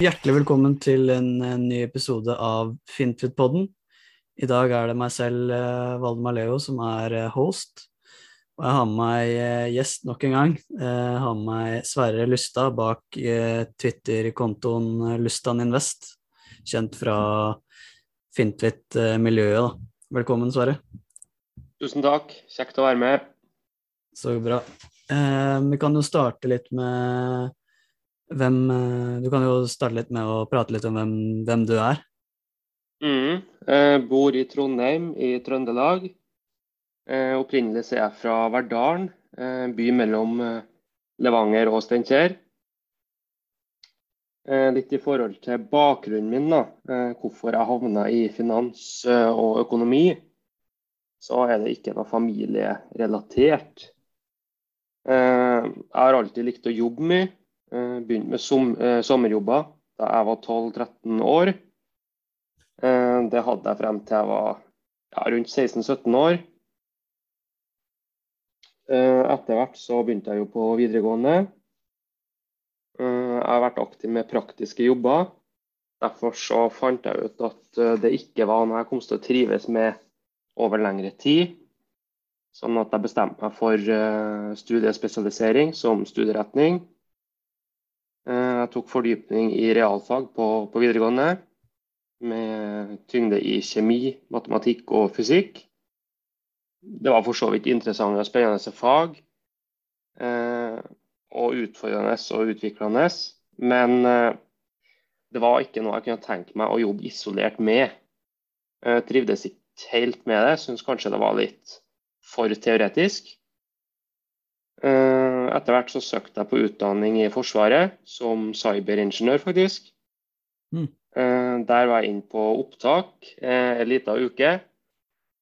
Hjertelig velkommen til en, en ny episode av Fintfit-podden. I dag er det meg selv, eh, Valdemar Leo, som er eh, host. Og jeg har med meg eh, gjest nok en gang. Jeg har med meg Sverre Lustad bak Twitter-kontoen Lustan Invest, kjent fra Fintfit-miljøet. Velkommen, Sverre. Tusen takk. Kjekt å være med. Så bra. Vi kan jo starte litt med hvem Du kan jo starte litt med å prate litt om hvem, hvem du er. Mm. Jeg bor i Trondheim i Trøndelag. Eh, opprinnelig er jeg fra Verdalen, eh, by mellom eh, Levanger og Steinkjer. Litt i forhold til bakgrunnen min, da, hvorfor jeg havna i finans og økonomi, så er det ikke noe familierelatert. Jeg har alltid likt å jobbe mye. Begynte med som, sommerjobber da jeg var 12-13 år. Det hadde jeg frem til jeg var ja, rundt 16-17 år. Eh, etter hvert så begynte jeg jo på videregående. Eh, jeg har vært aktiv med praktiske jobber. Derfor så fant jeg ut at eh, det ikke var noe jeg kom til å trives med over lengre tid. Sånn at jeg bestemte meg for studiespesialisering som studieretning. Tok fordypning i realfag på, på videregående, med tyngde i kjemi, matematikk og fysikk det var for så vidt interessante og spennende fag. Eh, og utfordrende og utviklende. Men eh, det var ikke noe jeg kunne tenke meg å jobbe isolert med. Jeg trivdes ikke helt med det. Syns kanskje det var litt for teoretisk. Etter hvert så søkte jeg på utdanning i Forsvaret som cyberingeniør, faktisk. Mm. Eh, der var jeg inne på opptak eh, en liten uke.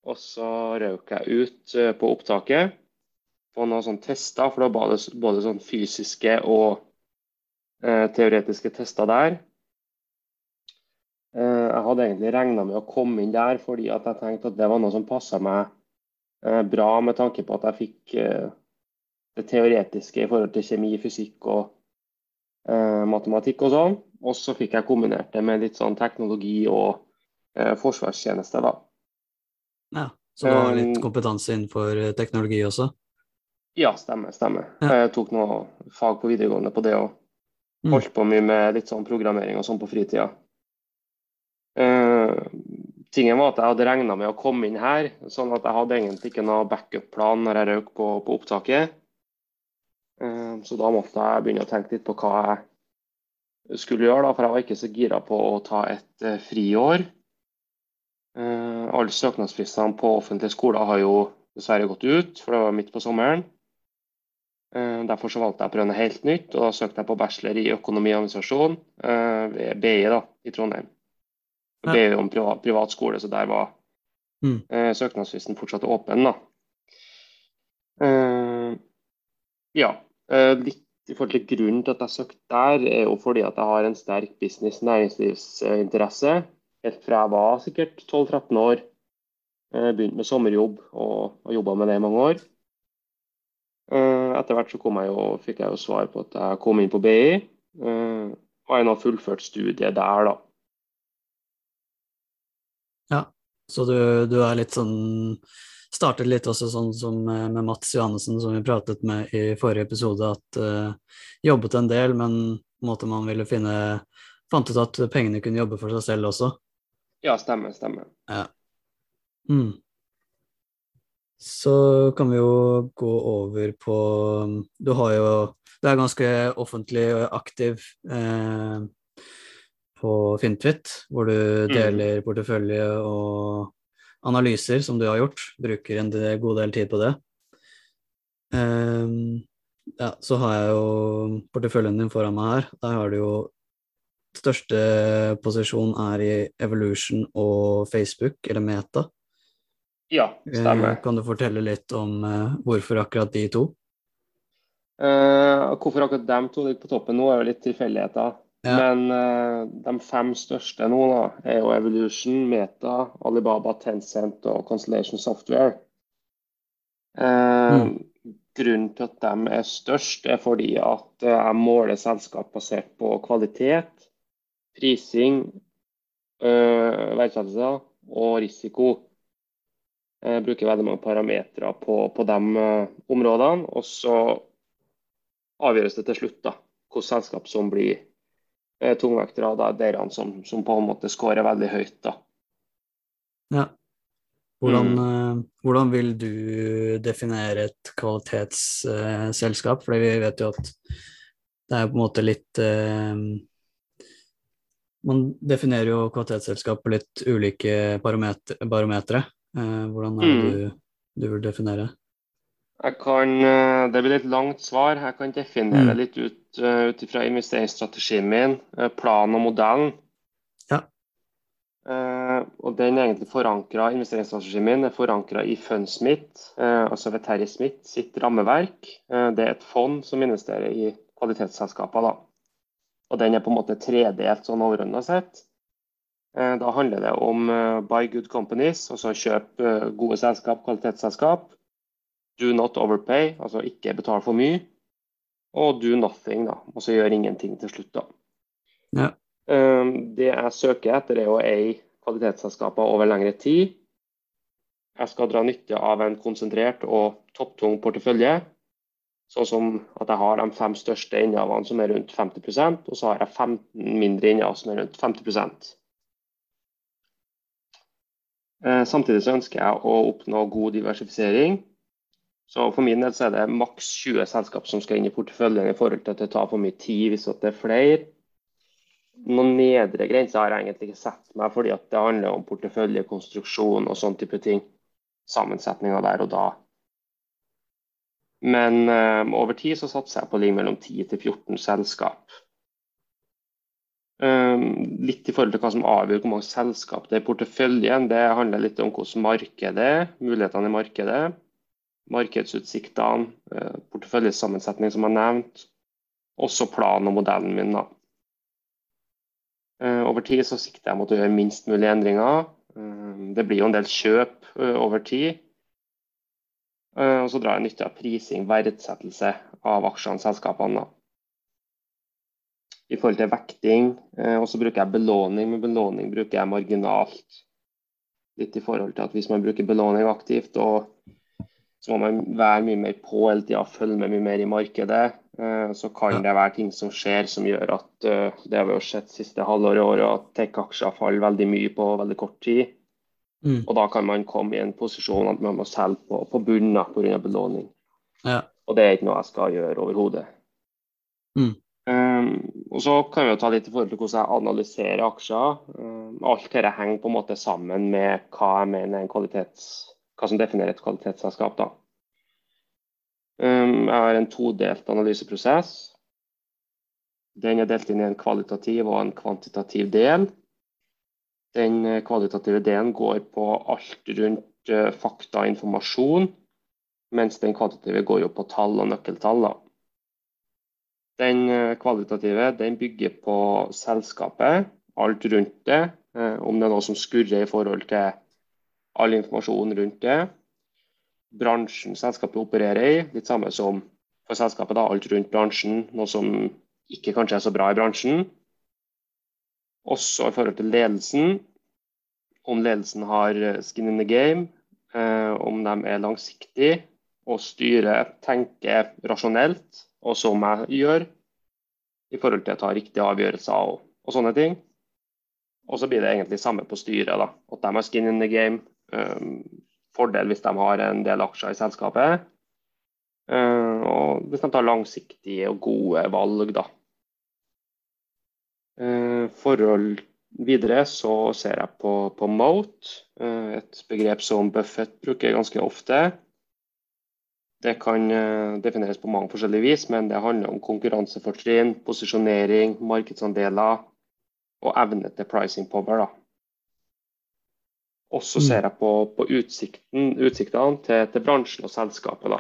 Og så røk jeg ut eh, på opptaket på noen sånne tester, for det var både, både sånn fysiske og teoretiske tester der. Jeg hadde egentlig regna med å komme inn der fordi at jeg tenkte at det var noe som passa meg bra, med tanke på at jeg fikk det teoretiske i forhold til kjemi, fysikk og eh, matematikk og sånn. Og så fikk jeg kombinert det med litt sånn teknologi og forsvarstjeneste, da. Ja, Så du har litt um, kompetanse innenfor eh, teknologi også? Ja, stemmer. stemmer. Ja. Jeg tok noe fag på videregående på det og mm. holdt på mye med litt sånn programmering og sånn på fritida. Eh, tingen var at jeg hadde regna med å komme inn her, sånn at jeg hadde egentlig ikke noe backup-plan når jeg røk på, på opptaket. Uh, så da måtte jeg begynne å tenke litt på hva jeg skulle gjøre, da, for jeg var ikke så gira på å ta et uh, friår. Eh, alle søknadsfristene på offentlige skoler har jo dessverre gått ut, for det var midt på sommeren. Eh, derfor så valgte jeg å prøve noe helt nytt, og da søkte jeg på bachelor i økonomi og administrasjon eh, ved BI da, i Trondheim. Ja. BI en privat, privat, skole, så der var mm. søknadsfristen fortsatt åpen. da. ja, litt i forhold til grunnen til at jeg søkte der, er jo fordi at jeg har en sterk business- næringslivsinteresse helt fra jeg var sikkert 12-13 år. Jeg begynte med sommerjobb og har jobba med det i mange år. Eh, etter hvert så jeg jo, fikk jeg jo svar på at jeg kom inn på BI, eh, og jeg har fullført studiet der, da. Ja, så du, du, er litt sånn Startet litt også sånn som med Mats Johannessen, som vi pratet med i forrige episode, at uh, jobbet en del, men måte man ville finne Fant ut at pengene kunne jobbe for seg selv også. Ja, stemmer. Stemmer. Ja. Mm. Så kan vi jo gå over på Du har jo Du er ganske offentlig og aktiv eh, på Fintfit, hvor du mm. deler mm. portefølje og analyser som du har gjort. Bruker en god del tid på det. Um, ja, så har jeg jo porteføljen din foran meg her. Der har du jo største posisjon er i Evolution og Facebook, eller Meta. Ja, stemmer. Eh, kan du fortelle litt om uh, hvorfor akkurat de to? Uh, hvorfor akkurat dem to ligger på toppen nå, er jo litt tilfeldigheter. Ja. Men uh, de fem største nå da, er jo Evolution, Meta, Alibaba, Tencent og Constellation Software. Mm. Grunnen til at de er størst, er fordi at jeg måler selskap basert på kvalitet prising, uh, verdsettelse og risiko. Jeg bruker veldig mange parametere på, på de uh, områdene. Og så avgjøres det til slutt da, hvilket selskap som blir uh, tungvektere. Da er dere som, som, på en måte scorer veldig høyt. da. Ja. Hvordan, mm. uh, hvordan, vil du definere et kvalitetsselskap? For vi vet jo at det er på en måte litt Man definerer jo kvalitetsselskap på litt ulike barometere. Uh, hvordan er det mm. du, du vil definere? Jeg kan, eh, Det blir et langt svar. Jeg kan definere mm. det litt ut, eh, ut fra investeringsstrategien min, planen og modellen. Ja. og den er egentlig forankra, Investeringsstrategien min er forankra i Fundsmith, altså ved Terje Smith sitt rammeverk. det er et fond som investerer i kvalitetsselskaper. da. Og Den er på en måte tredelt sånn overordna sett. Eh, da handler det om eh, buy good companies, altså kjøp eh, gode selskap, kvalitetsselskap. Do not overpay, altså ikke betal for mye. Og do nothing, da, altså gjør ingenting til slutt. da. Ja. Det jeg søker etter, er å eie kvalitetsselskaper over lengre tid. Jeg skal dra nytte av en konsentrert og topptung portefølje. Sånn som at jeg har de fem største innehavene som er rundt 50% og så har jeg 15 mindre innehav som er rundt 50 Eh, samtidig så ønsker jeg å oppnå god diversifisering. Så For min del så er det maks 20 selskap som skal inn i porteføljen i forhold til at det tar for mye tid hvis det er flere. Noen nedre grenser har jeg egentlig ikke sett meg, fordi at det handler om porteføljekonstruksjon og sånn type ting. Sammensetninga der og da. Men um, over tid så satser jeg på å ligge mellom 10 til 14 selskap. Um, litt i forhold til hva som avgjør hvor mange selskap det er i porteføljen. Det handler litt om hvordan markedet er, mulighetene i markedet, markedsutsiktene, eh, porteføljesammensetning som jeg har nevnt, også planen og modellen min. Da. Eh, over tid så sikter jeg mot å gjøre minst mulig endringer. Ehm, det blir jo en del kjøp eh, over tid. Og så drar jeg nytte av prising, verdsettelse av aksjene selskapene. Da i forhold til vekting. Eh, og så bruker jeg belåning. Med belåning bruker jeg marginalt. Litt i forhold til at hvis man bruker belåning aktivt, og så må man være mye mer på hele tida, følge med mye mer i markedet. Eh, så kan det være ting som skjer som gjør at eh, det har vi jo sett siste halvåret i året, at tech-aksjer faller veldig mye på veldig kort tid. Mm. Og da kan man komme i en posisjon at man må selge på, på bunnen pga. belåning. Ja. Og det er ikke noe jeg skal gjøre overhodet. Mm. Um, og så kan vi jo ta litt i forhold til hvordan jeg analyserer aksjer. Um, alt dette henger på en måte sammen med hva jeg mener er en kvalitets, hva som definerer et kvalitetsselskap. da. Um, jeg har en todelt analyseprosess. Den er delt inn i en kvalitativ og en kvantitativ del. Den eh, kvalitative delen går på alt rundt uh, fakta og informasjon, mens den kvantitative går jo på tall og nøkkeltall. da. Den eh, kvalitative den bygger på selskapet, alt rundt det. Eh, om det er noe som skurrer i forhold til all informasjon rundt det. Bransjen selskapet opererer i, litt samme som for selskapet, da, alt rundt bransjen. Noe som ikke kanskje er så bra i bransjen. Også i forhold til ledelsen. Om ledelsen har eh, skin in the game, om de er langsiktige og styrer, tenker rasjonelt og som jeg gjør, i forhold til å ta riktige avgjørelser og, og sånne ting. Og så blir det egentlig samme på styret. da, At de har skin in the game. Um, fordel hvis de har en del aksjer i selskapet. Uh, og hvis de tar langsiktige og gode valg, da. Uh, forhold videre så ser jeg på, på moat, uh, et begrep som Buffett bruker ganske ofte. Det kan eh, defineres på mange forskjellige vis, men det handler om konkurransefortrinn, posisjonering, markedsandeler og evne til pricing power. Da. Og så ser jeg på, på utsikten, utsiktene til, til, bransjen og selskapet. Da.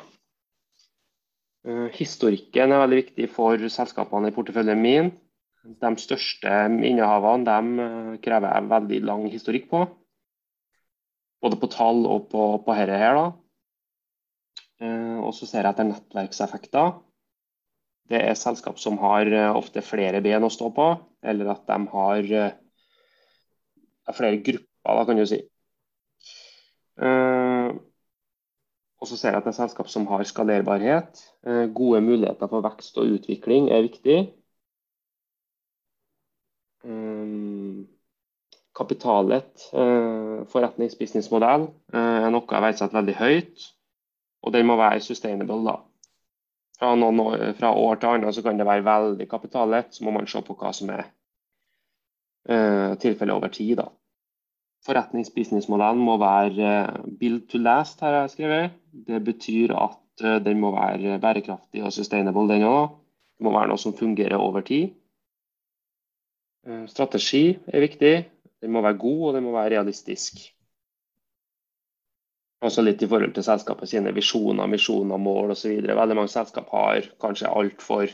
Uh, historikken er veldig viktig for selskapene i porteføljen min. De største innehavene de uh, krever jeg veldig lang historikk på. Både på tall og på, på dette her. da. Eh, og så ser jeg etter nettverkseffekter. det er selskap som har ofte flere ben å stå på, eller at de har flere grupper, da, kan du si. Og så ser jeg at det er selskap som har skalerbarhet. Gode muligheter for vekst og utvikling er viktig. Kapitalet, forretningsbusinessmodell, er noe jeg verdsetter veldig høyt. Og den må være sustainable, da. Fra, år, fra år til annet så kan det være veldig kapitalet, så må man se på hva som er tilfellet over tid. da. Forretningsbusinessmodellen må være uh, build to last, har jeg skrevet. Det betyr at uh, den må være bærekraftig og sustainable, den òg. Det må være noe som fungerer over tid. Strategi er viktig. Den må være god, og den må være realistisk. Også litt i forhold til selskapet sine visjoner, misjoner, mål osv. Veldig mange selskap har kanskje altfor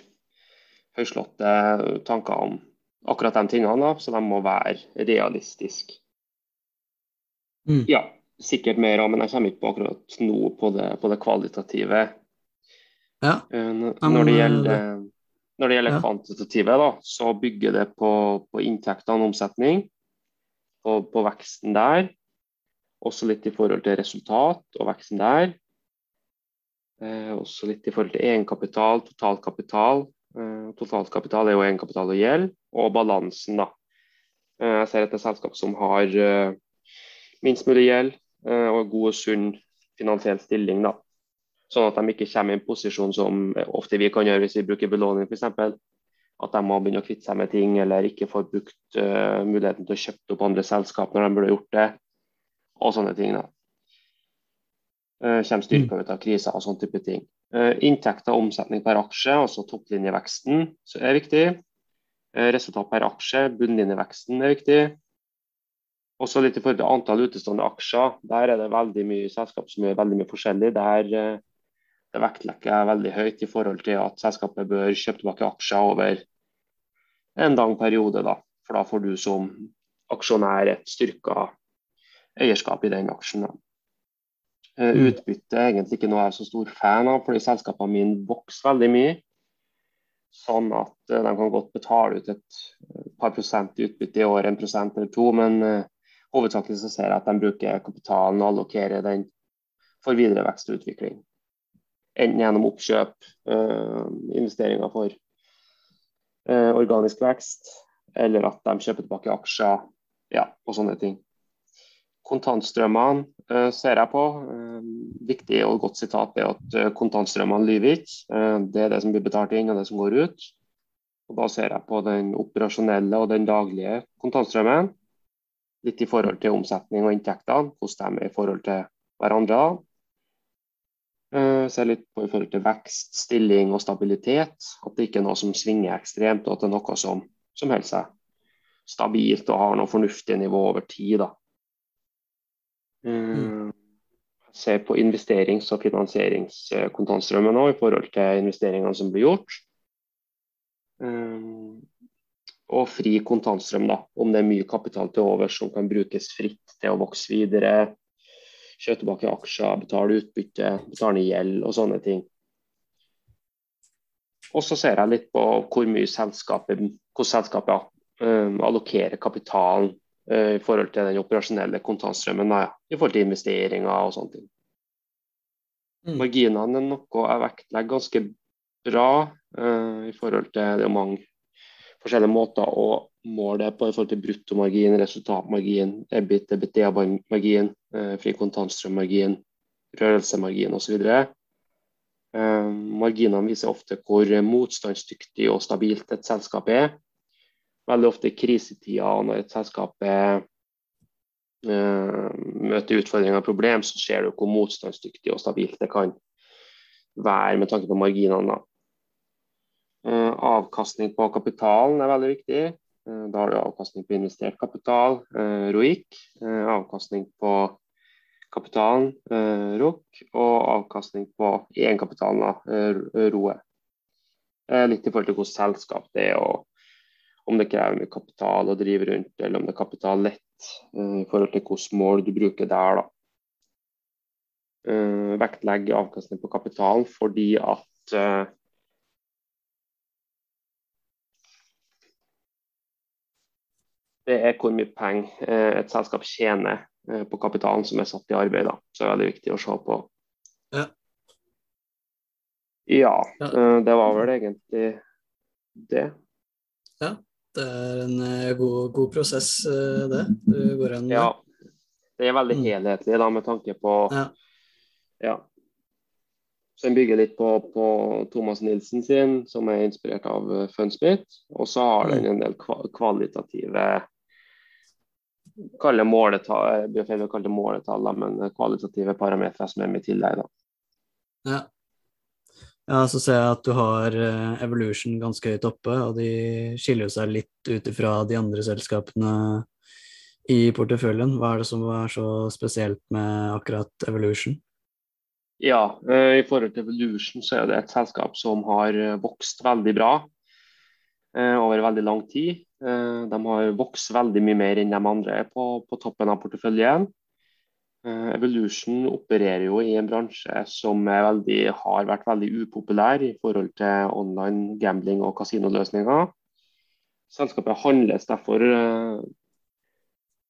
høyslåtte tanker om akkurat de tingene, så de må være realistiske. Mm. Ja, sikkert mer òg, men jeg kommer ikke på akkurat nå på det, på det kvalitative. Ja. Eh, når det gjelder, når det gjelder ja. kvantitative, da, så bygger det på, på inntektene og omsetning på, på, veksten der. Også litt i forhold til resultat og veksten der. Eh, også litt i forhold til egenkapital, totalkapital. Eh, totalkapital er jo egenkapital og gjeld, og balansen, da. Eh, jeg ser at det er selskap som har eh, minst mulig gjeld eh, og god og sunn finansiell stilling. da. Sånn at de ikke kommer i en posisjon som ofte vi kan gjøre hvis vi bruker belåning f.eks at de må begynne å kvitte seg med ting, eller ikke får brukt uh, muligheten til å kjøpe opp andre selskap når de burde gjort det, og sånne ting. da. Uh, kommer styrka ut av krisa og sånne type ting. Uh, inntekter og omsetning per aksje, altså topplinjeveksten, er viktig. Resultat per aksje, bunnlinjeveksten er viktig. Også litt i forhold til antall utestående aksjer. Der er det veldig mye selskap som gjør veldig mye forskjellig. Der det vektlegger jeg veldig høyt i forhold til at selskapet bør kjøpe tilbake aksjer over en lang periode. Da. For da får du som aksjonær et styrka eierskap i den aksjen. Da. Eh, mm. Utbytte er egentlig ikke noe jeg er så stor fan av, fordi selskapene mine vokser veldig mye. Sånn at eh, de kan godt betale ut et par prosent i utbytte i år, en prosent eller to. Men hovedsakelig så ser jeg at de bruker kapitalen og allokerer den for videre vekst og utvikling. Enten gjennom oppkjøp, uh, investeringer for uh, organisk vekst, eller at de kjøper tilbake aksjer ja, og sånne ting. Kontantstrømmene uh, ser jeg på. viktig og godt sitat er at kontantstrømmene lyver ikke. det er det som blir betalt inn og det som går ut. Og Da ser jeg på den operasjonelle og den daglige kontantstrømmen. Litt i forhold til omsetning og inntektene, hvordan de er i forhold til hverandre. Uh, ser litt på i forhold til vekst, stilling og stabilitet. At det ikke er noe som svinger ekstremt, og at det er noe som, som holder seg stabilt og har noe fornuftig nivå over tid. Da. Mm. Se på investerings- og finansieringskontantstrømmen i forhold til investeringene som blir gjort. Uh, og fri kontantstrøm, da, om det er mye kapital til over som kan brukes fritt til å vokse videre kjøpe tilbake aksjer, betale utbytte, betale gjeld og sånne ting. Og så ser jeg litt på hvor mye selskapet, hvordan selskapet um, allokerer kapitalen uh, i forhold til den operasjonelle kontantstrømmen, ja, i forhold til investeringer og sånne ting. Mm. Marginene er noe jeg vektlegger ganske bra uh, i forhold til det mange forskjellige måter å måle på i forhold til bruttomargin, resultatmargin, EBIT, EBITDA-margin, eh, fri kontantstrømmargin, rørelsemargin osv. Eh, marginene viser ofte hvor motstandsdyktig og stabilt et selskap er. Veldig ofte i krisetider når et selskap eh, møter utfordringer og problem, så ser du hvor motstandsdyktig og stabilt det kan være med tanke på marginene. Eh, avkastning på kapitalen er veldig viktig. Eh, da har du avkastning på investert kapital, eh, ROIC. Avkastning på kapitalen, ROC, og avkastning på egenkapitalen, ROE. Litt i forhold til hvordan selskap det er, og om det krever mye kapital å drive rundt, eller om det er kapital lett i forhold til hvilke mål du bruker der. da. Vektlegge avkastning på kapitalen fordi at det er hvor mye penger eh, et selskap tjener eh, på kapitalen som er satt i arbeid. Da. Så det er veldig viktig å se på. Ja. Ja, eh, det var vel egentlig det. Ja, det er en god, god prosess, det. Du går an Ja. Det er veldig Mm. helhetlig da, med tanke på Ja. ja. Så en bygger litt på, på Thomas Nilsen sin, som er inspirert av FunSpit. Funsmith. Og så har den en del kvalitative Kall det måletall, kalle det måletall, men kvalitative parametere som er med i tillegg. Da. Ja. ja, så ser jeg at du har eh, Evolution ganske høyt oppe, og de skiller seg litt ut ifra de andre selskapene i porteføljen. Hva er det som er så spesielt med akkurat Evolution? Ja, eh, i forhold til Evolution så er det et selskap som har eh, vokst veldig bra eh, over veldig lang tid. Eh, de har vokst veldig mye mer enn de andre på, på toppen av porteføljen. Eh, Evolution opererer jo i en bransje som veldig, har vært veldig upopulær i forhold til online gambling og kasinoløsninger. Selskapet handles derfor eh,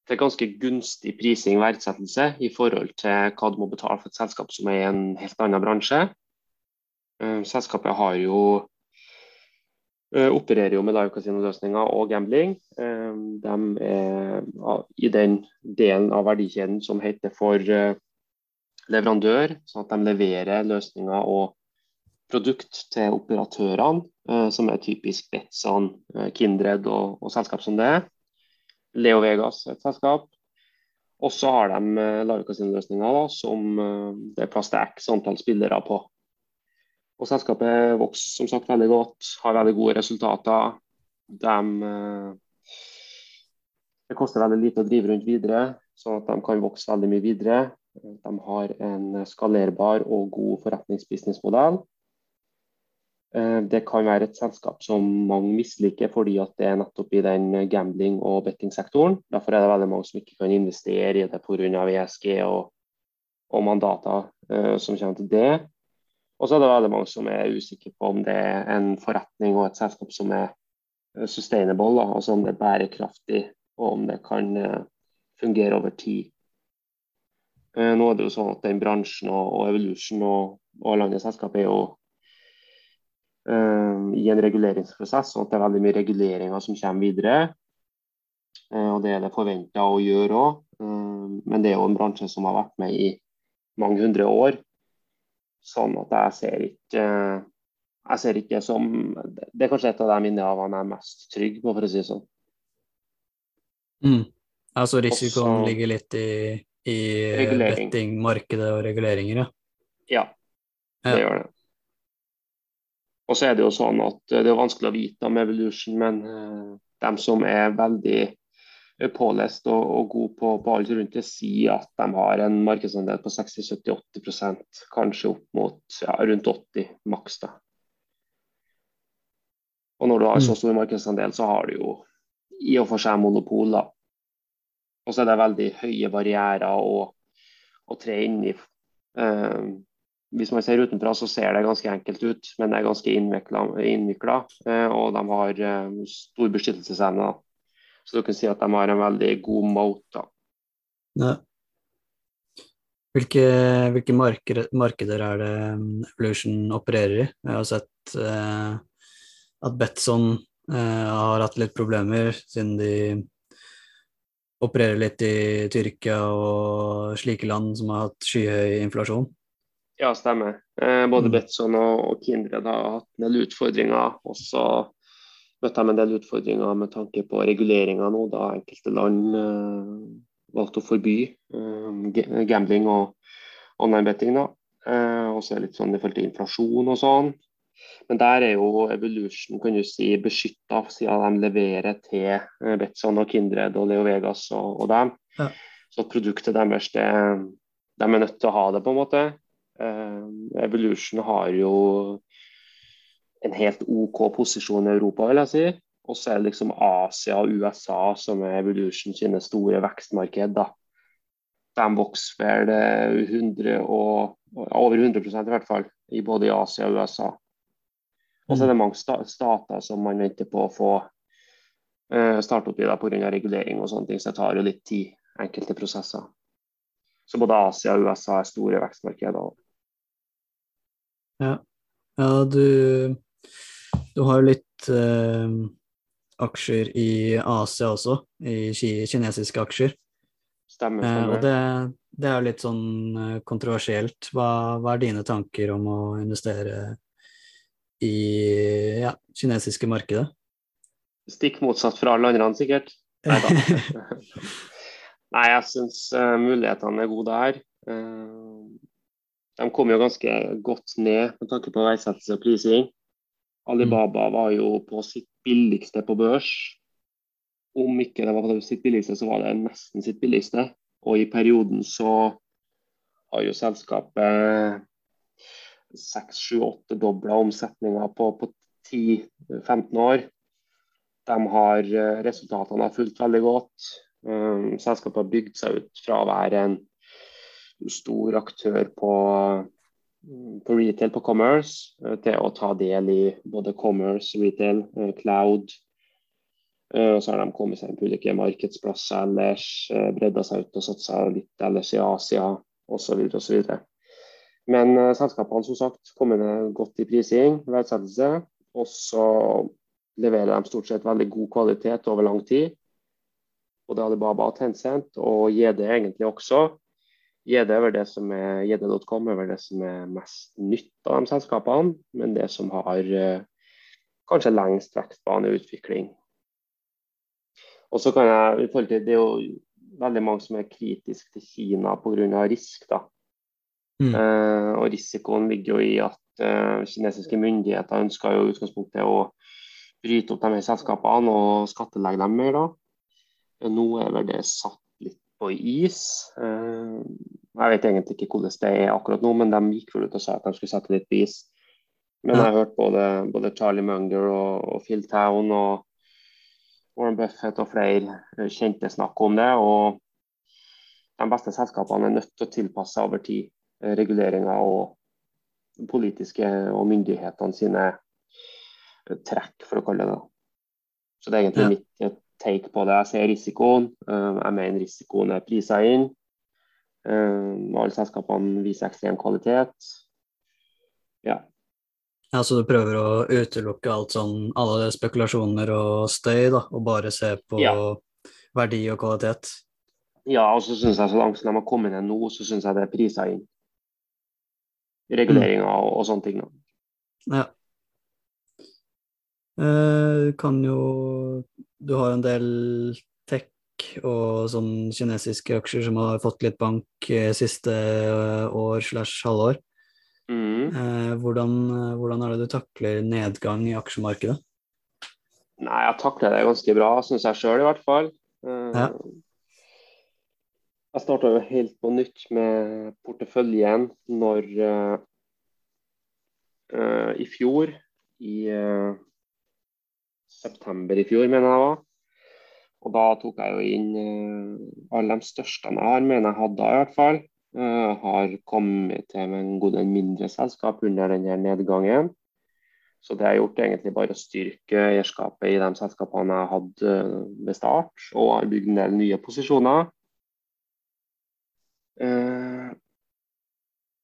til ganske gunstig prising og verdsettelse i forhold til hva du må betale for et selskap som er i en helt annen bransje. Selskapet har jo opererer jo med live casinoløsninger og gambling. Eh, De er i den delen av verdikjeden som heter for eh, leverandør, sånn at de leverer løsninger og produkt til operatørene, eh, som er typisk Betson, eh, Kindred og, og selskap som det. Leo Vegas et selskap. Og så har de eh, live Casino-løsninger som eh, det er plass til x antall spillere på. Og Selskapet vokser som sagt veldig godt, har veldig gode resultater. De, eh, det koster veldig lite å drive rundt videre, sånn at de kan vokse veldig mye videre. De har en skalerbar og god forretningsbusinessmodell. Eh, Det kan være et selskap som mange misliker fordi at det er nettopp i den gambling- og bettingsektoren. Derfor er det veldig mange som ikke kan investere i det pga. ESG og, og mandater eh, som kommer til det. Og så er det veldig mange som er usikre på om det er en forretning og et selskap som er eh, sustainable, da, altså om det er bærekraftig og om det kan eh, fungere over tid. Eh, Nå er det jo sånn at den bransjen og, og Evolution og, og landets selskap er jo eh, i en reguleringsprosess, og at det er veldig mye reguleringer som kommer videre. Og det er det forventa å gjøre òg. men det er jo en bransje som har vært med i mange hundre år. Sånn at jeg ser ikke jeg ser ikke som Det er kanskje et av de innnehavene jeg er mest trygg på, for å si det sånn. Mm. Altså risikoen Også- ligger litt i, i bettingmarkedet og reguleringer, ja. Ja, det Ja. gjør det. Og så er det jo sånn at eh, det er vanskelig å vite om Evolution, men uh, de som er veldig eh, pålest og, og god på, på alt rundt det, sier at de har en markedsandel på 60-70-80 kanskje opp mot ja, rundt 80 maks. da. Og når du har så Mm. stor markedsandel, så har du jo i og for seg monopol. da. Og så er det veldig høye barrierer å, å tre inn i. Eh, hvis man ser utenfra, så ser det ganske enkelt ut, men det er ganske innvikla. Eh, og de har eh, stor beskyttelsesevne. Så du kan si at de har en veldig god mote. Ja. Hvilke, hvilke markeder, markeder er det um, Evolution opererer i? Jeg har sett eh, at Betson eh, har hatt litt problemer, siden de opererer litt i Tyrkia og slike land som har hatt skyhøy inflasjon. Ja, stemmer. Eh, både Mm. Betson og, og Kindred har hatt en del utfordringer. Og så møtte de en del utfordringer med tanke på reguleringer nå, da enkelte land eh, valgte å forby eh, gambling og online betting. da. Eh, og så er det litt sånn i forhold til inflasjon og sånn. Men der er jo Evolution kan du si, beskytta, siden de leverer til eh, Betson og Kindred og Leo Vegas og, og dem. Ja. Så produktet deres, det, de er nødt til å ha det, på en måte. Eh, Evolution har jo en helt OK posisjon i Europa, vil jeg si. Og så er det liksom Asia og USA som er Evolution sine store vekstmarked. da. De vokser vel eh, 100 og, over 100% i hvert fall, i både Asia og USA. Og så er det mange stater som man venter på å få uh, starte opp i pga. regulering og sånne ting, så det tar jo litt tid, enkelte prosesser. Så både Asia og USA er store vekstmarkeder. Ja, ja du, du har jo litt eh, aksjer i Asia også, i kinesiske aksjer. Stemmer, stemmer. og det, det, er jo litt sånn kontroversielt. Hva, hva, er dine tanker om å investere i ja, kinesiske markedet? Stikk motsatt fra alle andre, sikkert. Nei da. Nei, jeg syns uh, mulighetene er gode der. Uh, de kom jo ganske godt ned med tanke på verdsettelse og prising. Alibaba var jo på sitt billigste på børs. Om ikke det var på sitt billigste, så var det nesten sitt billigste. Og i perioden så har jo selskapet seks, sju, åtte dobla omsetninga på, på 10-15 år. De har, eh, resultatene har fulgt veldig godt. Um, selskapet har bygd seg ut fra å være en stor aktør på, på retail, på commerce, uh, til å ta del i både commerce, retail, uh, cloud. Og så har de kommet seg inn på ulike markedsplasser ellers, bredda seg ut og satsa litt ellers i Asia osv. osv. Men selskapene som sagt kommer godt i prising, verdsettelse. Og så leverer de stort sett veldig god kvalitet over lang tid både Alibaba og Tencent, og JD egentlig også. JD er vel det som er JD.com er vel det som er mest nytt av de selskapene, men det som har eh, kanskje lengst vekstbane i utvikling. Og så kan jeg, i forhold til, Det er jo veldig mange som er kritiske til Kina pga. risk. da. Mm. Eh, og Risikoen ligger jo i at eh, kinesiske myndigheter ønsker jo utgangspunktet å bryte opp de selskapene og skattelegge dem mer. da. Nå er vel det satt på is. Eh, jeg vet egentlig ikke hvordan det er akkurat nå, men de gikk vel ut og sa at de skulle sette litt på is. Men jeg har hørt både, både Charlie Munger og, og, Phil Town og Warren Buffett og flere eh, kjente snakke om det. Og de beste selskapene er nødt til å tilpasse over tid eh, reguleringer og politiske og myndighetene sine trekk, for å kalle det det. Så det er egentlig ja. mitt take på det. Jeg ser risikoen. Eh, jeg mener risikoen er prisa inn. Eh, alle selskapene viser ekstrem kvalitet. Ja. Ja, Så du prøver å utelukke alt sånn, alle spekulasjoner og støy, da, og bare se på ja. verdi og kvalitet? Ja, og så syns jeg så langt som de har kommet ned nå, så syns jeg det er prisa inn. Reguleringer mm. og, og, sånne ting. Da. Ja. Eh, kan jo Du har en del tech og sånn kinesiske aksjer som har fått litt bank eh, siste eh, år slash halvår. Mm. Eh, hvordan, hvordan, er det du takler nedgang i aksjemarkedet? Nei, jeg takler det ganske bra, syns jeg sjøl i hvert fall. Ja. Jeg starta jo helt på nytt med porteføljen når uh, i fjor, i uh, september i fjor, mener jeg var. Og da tok jeg jo inn uh, alle de største jeg har, mener jeg hadde i hvert fall. Uh, har kommet til med en god del mindre selskap under denne nedgangen. Så det har gjort egentlig bare å styrke eierskapet i de selskapene jeg hadde ved start, og har bygd en del nye posisjoner.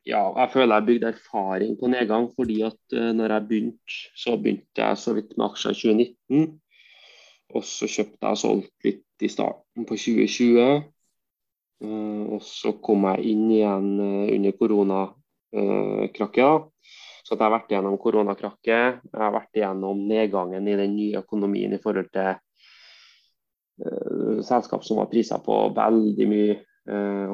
Uh, ja, jeg føler jeg bygde erfaring på nedgang, fordi at uh, når jeg begynte, så begynte jeg så vidt med aksjer i 2019. Og så kjøpte jeg og solgte litt i starten på 2020. Uh, eh, og så kom jeg inn igjen uh, under koronakrakket. Så jeg har vært igjennom koronakrakket. Jeg har vært igjennom nedgangen i den nye økonomien i forhold til selskap som var prisa på veldig mye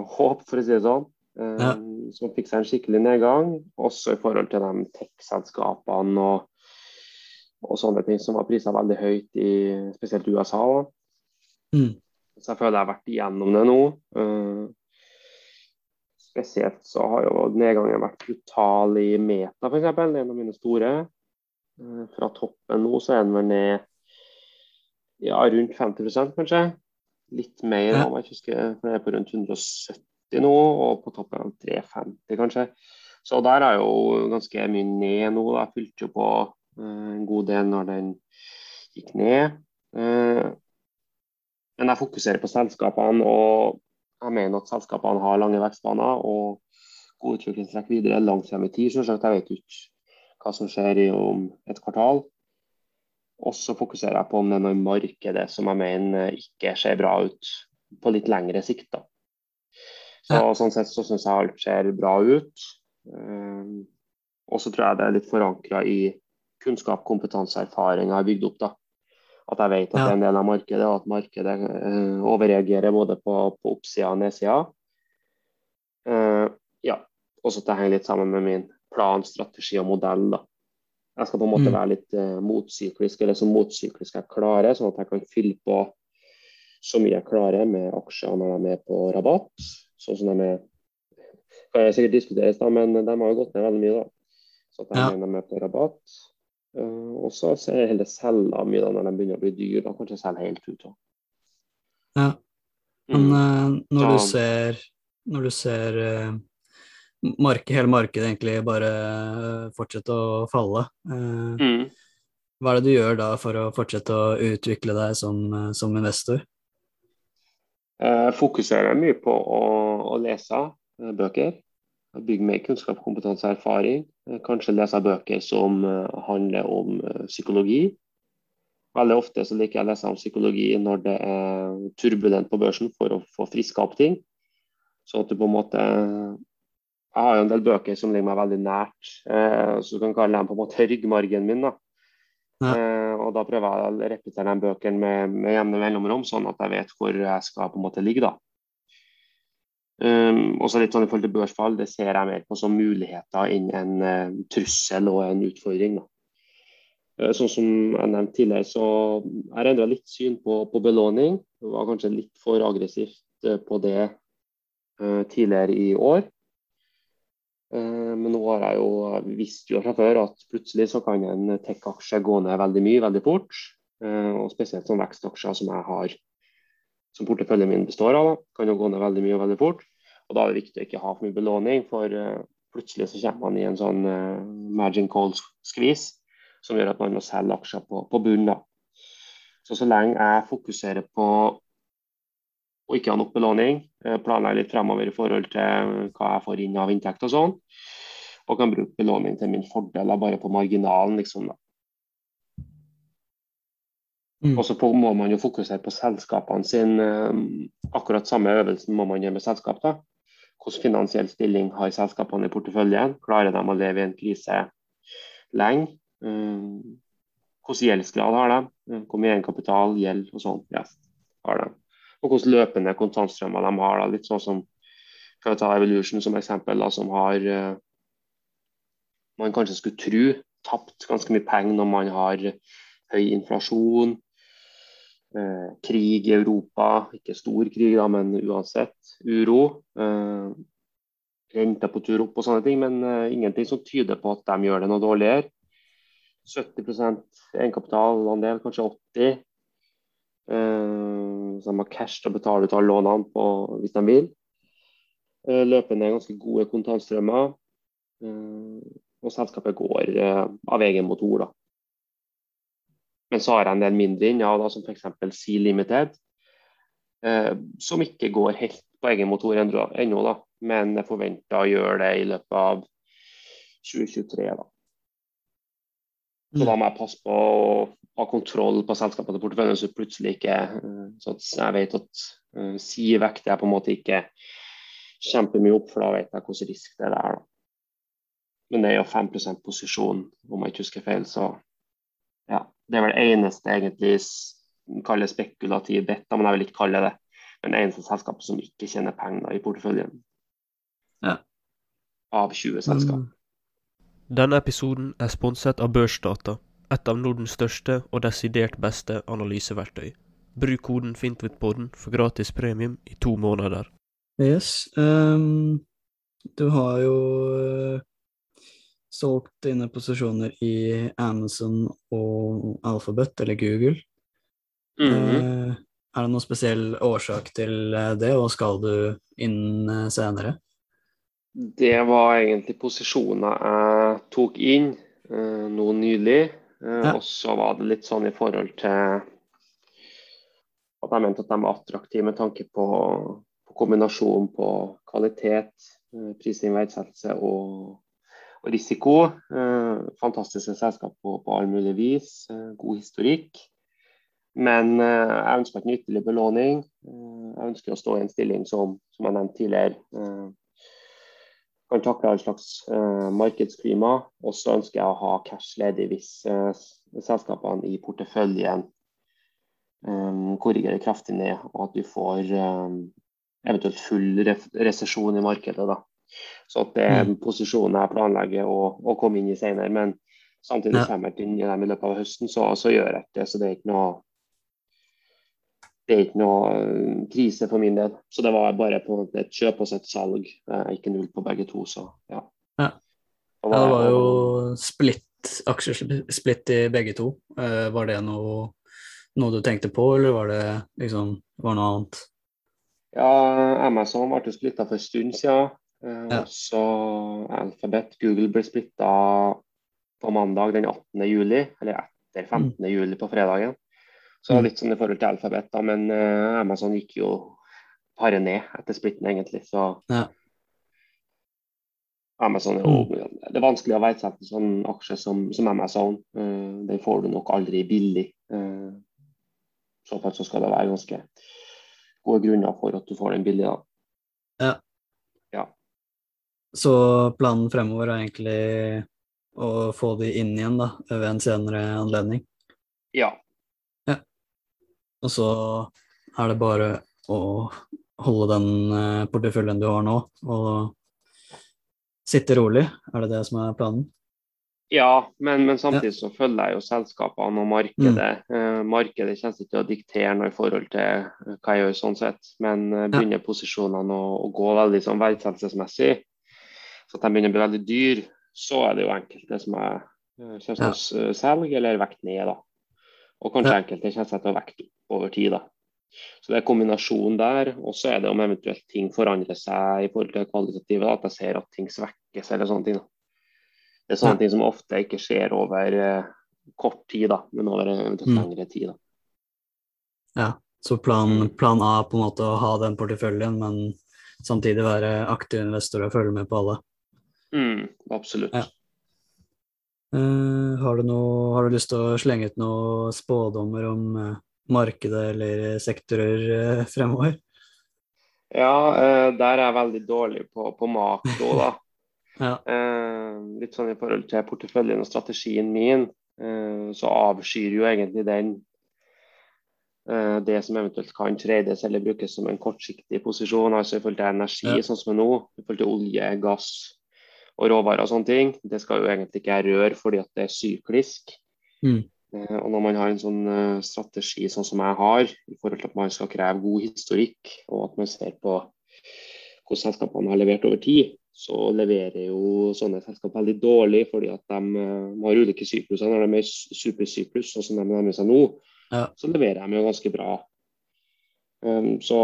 håp, for å si det sånn. Ja. Um, som fikk seg en skikkelig nedgang. Også i forhold til de tech-selskapene og, og, sånne ting som var prisa veldig høyt i spesielt USA. Mm. Så jeg føler jeg har vært igjennom det nå. Uh, spesielt så har jo nedgangen vært brutal i Meta, f.eks. En av mine store. Uh, fra toppen nå så er den vel ned ja, rundt 50 kanskje. Litt mer, ja. om jeg husker, for det er på rundt 170 nå, og på toppen av 350 kanskje. Så der er jo ganske mye ned nå. Jeg fylte jo på uh, en god del når den gikk ned. Eh, men jeg fokuserer på selskapene, og jeg mener at selskapene har lange vekstbaner og god utviklingstrekk videre langt frem i tid. Selvsagt, jeg vet ikke hva som skjer om et kvartal. Og så fokuserer jeg på om det er noe i markedet som jeg mener ikke ser bra ut på litt lengre sikt. da. Så, ja. Sånn sett så syns jeg alt ser bra ut. Um, og så tror jeg det er litt forankra i kunnskap, kompetanse, erfaring jeg har bygd opp. da. At jeg vet at det er en del av markedet, og at markedet uh, overreagerer både på, på oppsida og nedsida. Uh, ja. Og så at det henger litt sammen med min plan, strategi og modell. da. Jeg skal på en måte mm. være litt uh, motsyklisk, eller så motsyklisk jeg klarer, sånn at jeg kan fylle på så mye jeg klarer med aksjer når de er med på rabatt. Sånn som de er kan jeg sikkert diskuteres, da, men de har jo gått ned veldig mye. da. Så at de, ja. de er på rabatt. Uh, og så ser jeg heller selge mye da når de begynner å bli dyre. Da kanskje selge helt ut. Da. Ja. Men mm. uh, når, ja. du ser, når du ser uh, marked, hele markedet egentlig bare fortsette å falle, mm. hva er det du gjør da for å fortsette å utvikle deg som, som investor? Jeg fokuserer mye på å, å lese bøker. Bygge mer kunnskap, kompetanse og erfaring. Eh, kanskje lese bøker som eh, handler om eh, psykologi. Veldig ofte så liker jeg å lese om psykologi når det er turbulent på børsen, for å få friska opp ting. Så at du på en måte Jeg har jo en del bøker som ligger meg veldig nært, så du kan kalle dem på en måte ryggmargen min. da. Ja. Og da prøver jeg å repetere de bøkene med, med jevne mellomrom, sånn at jeg vet hvor jeg skal på en måte ligge. da. Um, også litt sånn i forhold til børsfall, det ser jeg mer på som muligheter enn en uh, trussel og en utfordring. Uh, sånn som jeg nevnte tidligere, så jeg endra litt syn på, på, belåning. Det var kanskje litt for aggressivt uh, på det tidligere i år. Men nå har jeg jo visst jo fra før at plutselig så kan en tech-aksje gå ned veldig mye veldig fort. og spesielt sånn vekstaksjer som jeg har som porteføljen min består av. Da. Kan jo gå ned veldig mye og veldig fort. Og Da er det viktig å ikke ha for mye belåning, for uh, plutselig så kommer man i en sånn margin call-skvis som gjør at man må selge aksjer på, på bunnen. Så så lenge jeg fokuserer på å ikke ha nok belåning, Planlegge litt fremover i forhold til hva jeg får inn av inntekt og sånn, og kan bruke belåning til min fordel, bare på marginalen, liksom. da. Mm. Og så må man jo fokusere på selskapene sin. Eh, akkurat samme øvelsen må man gjøre med selskap. da. Hvordan finansiell stilling har selskapene i porteføljen? Klarer de å leve i en krise lenge? Eh, hvordan gjeldsgrad har de? Eh, hvor mye egenkapital, gjeld og sånn yes, har de? Og hvordan løpende kontantstrømmer de har. da, Litt sånn som for å ta Evolution som eksempel, da, som har man kanskje skulle tro tapt ganske mye penger når man har høy inflasjon, Eh, krig i Europa, ikke stor krig, da, men uansett uro. Eh, renter på tur opp og sånne ting, men uh, ingenting som tyder på at de gjør det noe dårligere. 70% egenkapitalandel, kanskje 80 så de har cash til å betale ut alle lånene på, hvis de vil. løpende ganske gode kontantstrømmer. og selskapet går av egen motor. da. Men så har jeg en del mindre innehav, som f.eks. Sea Limited, eh, som ikke går helt på egen motor ennå, da, men jeg forventer å gjøre det i løpet av 2023. Da. Så da må jeg passe på å ha kontroll på selskapet til porteføljen, så plutselig ikke Så Så jeg vet at uh, vekk det er på en måte ikke kjempemye opp, for da vet jeg hvilken risk det er. da. Men det er jo 5 posisjon, om jeg ikke husker feil, så ja, det er vel eneste egentlig kaller spekulativ bet, men jeg vil ikke kalle det men det eneste selskapet som ikke tjener penger i porteføljen. Ja. Av 20 selskap. Denne episoden er sponset av Børsdata, et av Nordens største og desidert beste analyseverktøy. Bruk koden Fintwithpodden for gratis premium i to måneder. Yes. Um, du har jo solgt dine posisjoner i Amazon og Alphabet, eller Google. Mm -hmm. er det noen spesiell årsak til eh, det, og skal du inn eh, senere? Det var egentlig posisjoner jeg tok inn nå nylig. Ja. Og så var det litt sånn i forhold til At jeg mente at de var attraktive med tanke på, på kombinasjonen på kvalitet, uh, prising, verdsettelse og, og risiko. Uh, fantastiske selskap på, på all mulig vis. Eh, god historikk. Men eh, jeg ønsker ikke en ytterligere belåning. Eh, jeg ønsker å stå i en stilling som, som jeg nevnte tidligere, eh, kan takle all slags markedsklima. Og så ønsker jeg å ha cash ledig hvis selskapene i porteføljen um, korrigerer kraftig ned, og at du får um, eventuelt full resesjon i markedet. Da. Så at det er en mm. posisjon jeg planlegger å, å komme inn i senere. Men samtidig kommer jeg inn i dem i løpet av høsten, så, så gjør jeg det. Så det er ikke noe det er ikke noe um, krise for min del. Så det var bare på et kjøp og et salg, ikke null på begge to. Så ja. ja. Det var, ja, det var jo splitt, aksjesplitt i begge to. Uh, var det noe noe du tenkte på, eller var det liksom var noe annet? Ja, Amazon ble splitta for en stund siden. Eh, ja. Så Alphabet, Google ble splitta på mandag den 18. juli, eller etter 15. Mm. juli på fredagen. Så mm. litt sånn i forhold til alfabet, da, men uh, Amazon gikk jo paret ned etter splitten, egentlig. Så ja. Amazon er jo mm. Det er vanskelig å verdsette en sånn aksje som, som Amazon. Uh, den får du nok aldri billig. Uh, så fall så skal det være ganske gode grunner for at du får den billig. Ja. ja. Så planen fremover er egentlig å få de inn igjen da, ved en senere anledning? Ja. Og så er det bare å holde den eh, porteføljen du har nå, og sitte rolig? Er det det som er planen? Ja, men, men samtidig så følger jeg jo selskapene og markedet. Mm. Uh, markedet kommer ikke til å diktere noe i forhold til eh, hva jeg gjør sånn sett, men begynner posisjonene å, å, gå veldig sånn verdsettelsesmessig, så at de begynner å bli veldig dyr, så er det jo enkelte som er kommer til å selge eller vekt ned. da. Og kanskje ja. enkelte kommer til å vekte opp over tid. da. Så det er kombinasjonen der. Og så er det om eventuelt ting forandrer seg i forhold til det kvalitative. At jeg ser at ting svekkes eller sånne ting. da. Det er sånne ja. ting som ofte ikke skjer over uh, kort tid, da, men over en mm. lengre tid. Da. Ja, så plan, mm. plan, A på en måte å ha den porteføljen, men samtidig være aktiv investor og følge med på alle. Mm, absolutt. Ja. Uh, har, du noe, har, du lyst til å slenge ut noen spådommer om uh, markedet eller sektorer fremover? Ja, der er jeg veldig dårlig på, på makro, da. Ja. Eh, litt sånn i forhold til porteføljen og strategien min, eh, så avskyr jo egentlig den eh, det som eventuelt kan trades eller brukes som en kortsiktig posisjon, altså i forhold til energi, ja. sånn som er nå, i forhold til olje, gass og råvarer og sånne ting. Det skal jo egentlig ikke jeg røre fordi at det er syklisk. Mm. Eh, og når man har en sånn uh, strategi sånn som jeg har, i forhold til at man skal kreve god historikk, og at man ser på hvordan selskapene har levert over tid, så leverer jo sånne selskap veldig dårlig fordi at de, de eh, har ulike sykluser. Når de er supersyklus, sånn som de nærmer seg nå, ja. så leverer de jo ganske bra. Um, så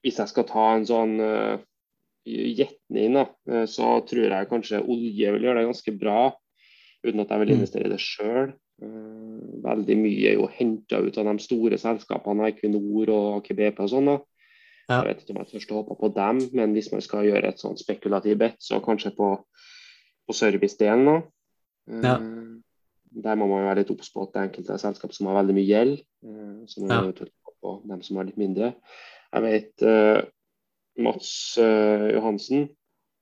hvis jeg skal ta en sånn uh, gjetning, da, så tror jeg kanskje olje vil gjøre det ganske bra, uten at jeg vil mm. investere i det sjøl. Uh, veldig mye er jo henta ut av de store selskapene, Equinor og Aker BP og sånn. Jeg vet ikke om jeg tør å hoppe på dem, men hvis man skal gjøre et sånn spekulativt bet, så kanskje på, på servicedelen. Ja. Uh, der må man være litt obs på at det er enkelte selskap som har veldig mye gjeld. Uh, så man ja. på dem som har litt mindre. Jeg vet uh, Mats Johansen.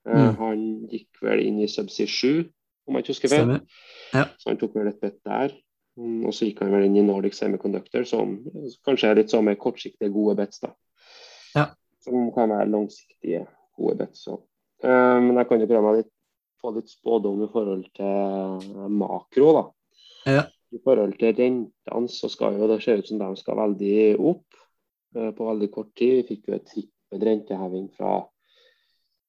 Mm. Han gikk vel inn i Subsea 7, om jeg ikke husker feil. Ja. Så han tok vel et bett der. Um, og så gikk han vel inn i Nordic Semiconductor, som kanskje er litt sånn med kortsiktige, gode bets. da. Ja. Som kan være langsiktige, gode bets. Uh, men jeg kan jo prøve meg litt, få litt spådom i forhold til makro. da. Ja. I forhold til rentene så skal jo det se ut som de skal veldig opp uh, på veldig kort tid. Vi fikk jo et trippel renteheving fra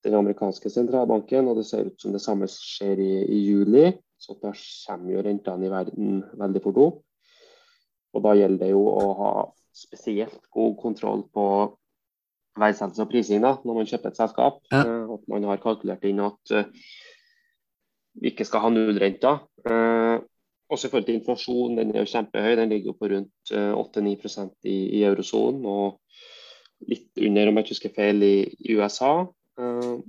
den amerikanske sentralbanken, og det ser ut som det samme skjer i, i juli. Så da kommer jo rentene i verden veldig fort opp. Og da gjelder det jo å ha spesielt god kontroll på verdsettelse og prising da, når man kjøper et selskap. Ja. Uh, at man har kalkulert inn at uh, vi ikke skal ha nullrenter. Uh, også i forhold til inflasjon, den er jo kjempehøy. Den ligger jo på rundt 8-9 i, i eurosonen og litt under, om jeg ikke husker feil, i, i USA. Uh,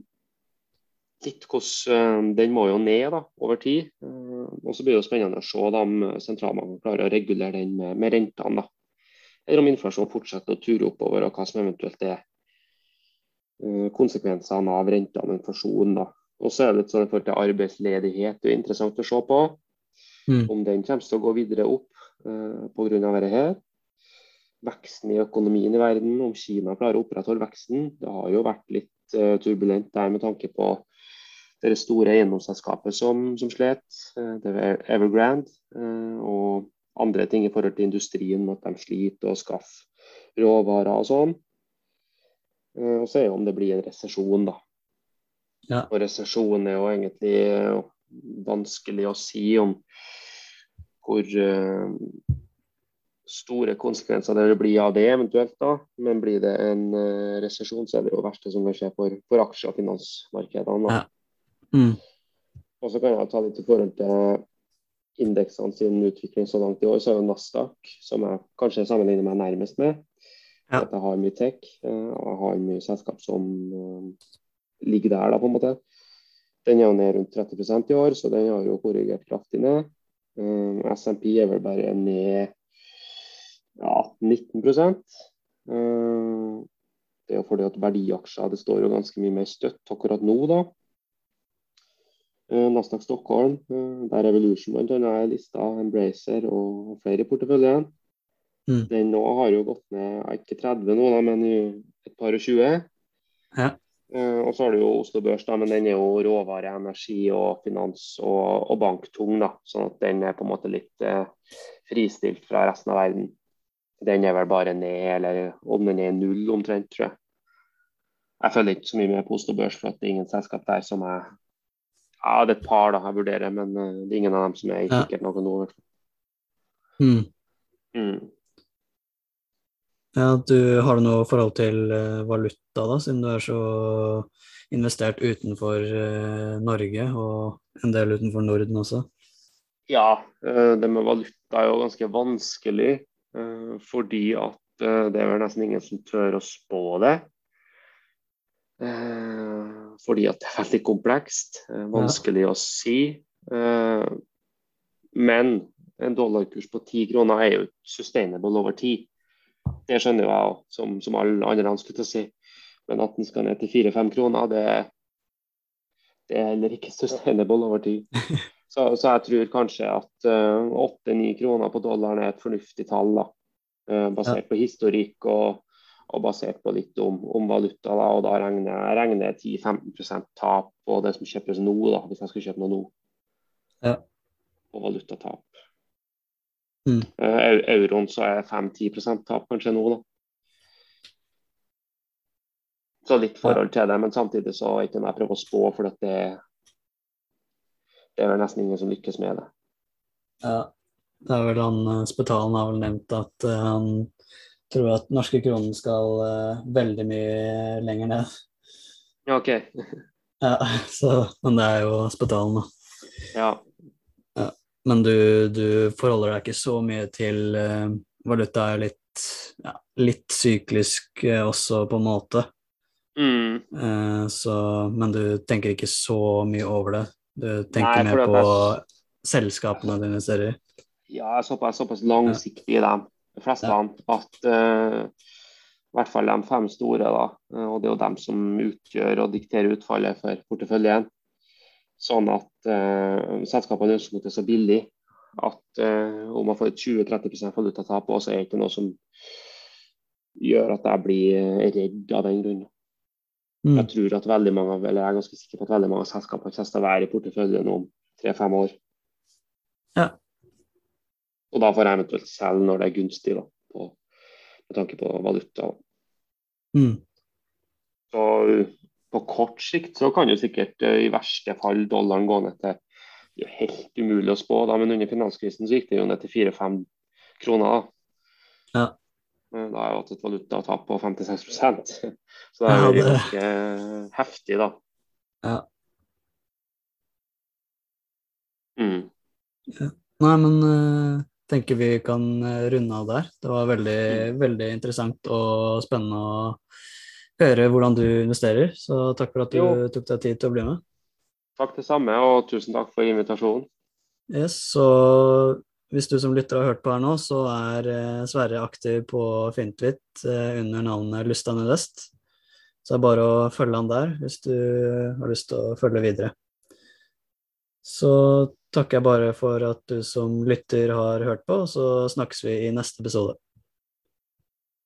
litt hvordan Den må jo ned da, over tid. Uh, og så blir det jo spennende å se da, om sentralbanken klarer å regulere den med, med rentene. da. Eller om inflasjonen fortsetter å ture oppover, og hva som eventuelt er konsekvensene av rentene og inflasjonen. da. Og så er det litt sånn i forhold til arbeidsledighet det er interessant å se på. Mm. Om den kommer til å gå videre opp uh, pga. dette her. Veksten i økonomien i verden, om Kina klarer å opprettholde veksten. Det har jo vært litt uh, turbulent der med tanke på det store eiendomsselskapet som, som slet. Uh, det var Evergrande. Uh, og andre ting i forhold til industrien, at de sliter å skaffe råvarer og sånn. Og så er det om det blir en resesjon, da. Ja. Og resesjon er jo egentlig vanskelig å si om hvor store konsekvenser det blir av det eventuelt. da, Men blir det en uh, resesjon, så er det jo verste som kan skje for, for aksje- og finansmarkedene. Ja. Mm. Og så kan jeg ta litt i forhold til indeksene sin utvikling så langt i år, så er jo Nasdaq, som jeg kanskje sammenligner meg nærmest med. Ja. At jeg har mye tech, uh, og jeg har mye selskap som ligger der, da, på en måte. Den er jo ned rundt 30% i år, så den har jo korrigert kraftig ned. SMP er vel bare ned ja, 19 uh, Det er fordi at verdiaksjer det står jo ganske mye mer støtt akkurat nå, da. Uh, Nasdaq Stockholm, uh, der Evolution bl.a. er lista, Embracer og flere i porteføljen. Mm. Den nå har jo gått ned, ikke 30 nå, da, men et par og 20. Ja. Uh, og så har du jo Oslo Børs, da, men den er jo råvare, energi og finans og, og banktung. da, sånn at den er på en måte litt uh, fristilt fra resten av verden. Den er vel bare ned, eller om den er null omtrent, tror jeg. Jeg følger ikke så mye med på Oslo Børs, for det er ingen selskap der som jeg Ja, det er et par da jeg vurderer, men uh, det er ingen av dem som er i kikkert noe nå. Mm. Mm. Ja, du Har du noe forhold til uh, valuta, da, siden du er så investert utenfor uh, Norge og en del utenfor Norden også? Ja, det med valuta er jo ganske vanskelig, fordi at det er vel nesten ingen som tør å spå det. fordi at det er veldig komplekst, vanskelig ja. å si. men en dollarkurs på ti kroner er jo sustainable over tid. Det skjønner jeg òg, som, som, alle andre skulle til å si. Men at den skal ned til fire-fem kroner, det, det, er heller ikke sustainable over tid. Så, så jeg tror kanskje at eh, åtte-ni kroner på dollaren er et fornuftig tall, da. Uh, basert ja. på historikk og, og, basert på litt om, om valuta. Da, og da regner jeg 10-15% tap på det som kjøpes nå, da, hvis jeg skal kjøpe noe nå. Ja. På valutatap. Mm. Uh, euroen så er 5-10 tap kanskje nå, da. Så litt forhold til det, men samtidig så er ikke jeg prøver å spå, for det, det er vel nesten ingen som lykkes med det. Ja, det er vel han eh, Spetalen har vel nevnt at uh, han tror at norske kronen skal uh, veldig mye lenger ned. Ja, OK. ja, så, men det er jo Spetalen, da. Ja. Men du, du, forholder deg ikke så mye til uh, valuta er litt, ja, litt syklisk også, på en måte. Mm. Uh, så, men du tenker ikke så mye over det? Du tenker Nei, mer på er... selskapene du investerer i? Ja, jeg er såpass, såpass langsiktig i dem, de fleste ja. at i hvert fall de fem store, da, og det er jo dem som utgjør og dikterer utfallet for porteføljen. Sånn at uh, selskapene ønsker det så billig at uh, om man får 20-30% valutatap, så er det ikke noe som gjør at jeg blir redd av den grunn. Mm. Jeg tror at veldig mange, eller jeg er ganske sikker på at veldig mange selskaper kommer til å være i porteføljen om tre-fem år. Ja. Og da får jeg eventuelt selge når det er gunstig, da, på, med tanke på valuta. Mm. Så på kort sikt så kan jo sikkert eh, i verste fall dollaren gå ned til Det er jo helt umulig å spå, da, men under finanskrisen så gikk det jo ned til fire-fem kroner. Da. Ja. Da har jeg hatt et valutatap på 56% så det er jo ganske heftig, da. Ja. Mm. ja. Nei, men uh, tenker vi kan runde av der. Det var veldig, mm. veldig interessant og spennende å høre hvordan du investerer. Så takk for at du jo. tok deg tid til å bli med. Takk det samme, og tusen takk for invitasjonen. Yes, så hvis du som lytter har hørt på her nå, så er eh, Sverre aktiv på Fintvit eh, under navnet Lystan Nordøst. Så det er bare å følge han der hvis du har lyst til å følge videre. Så takker jeg bare for at du som lytter har hørt på, så snakkes vi i neste episode.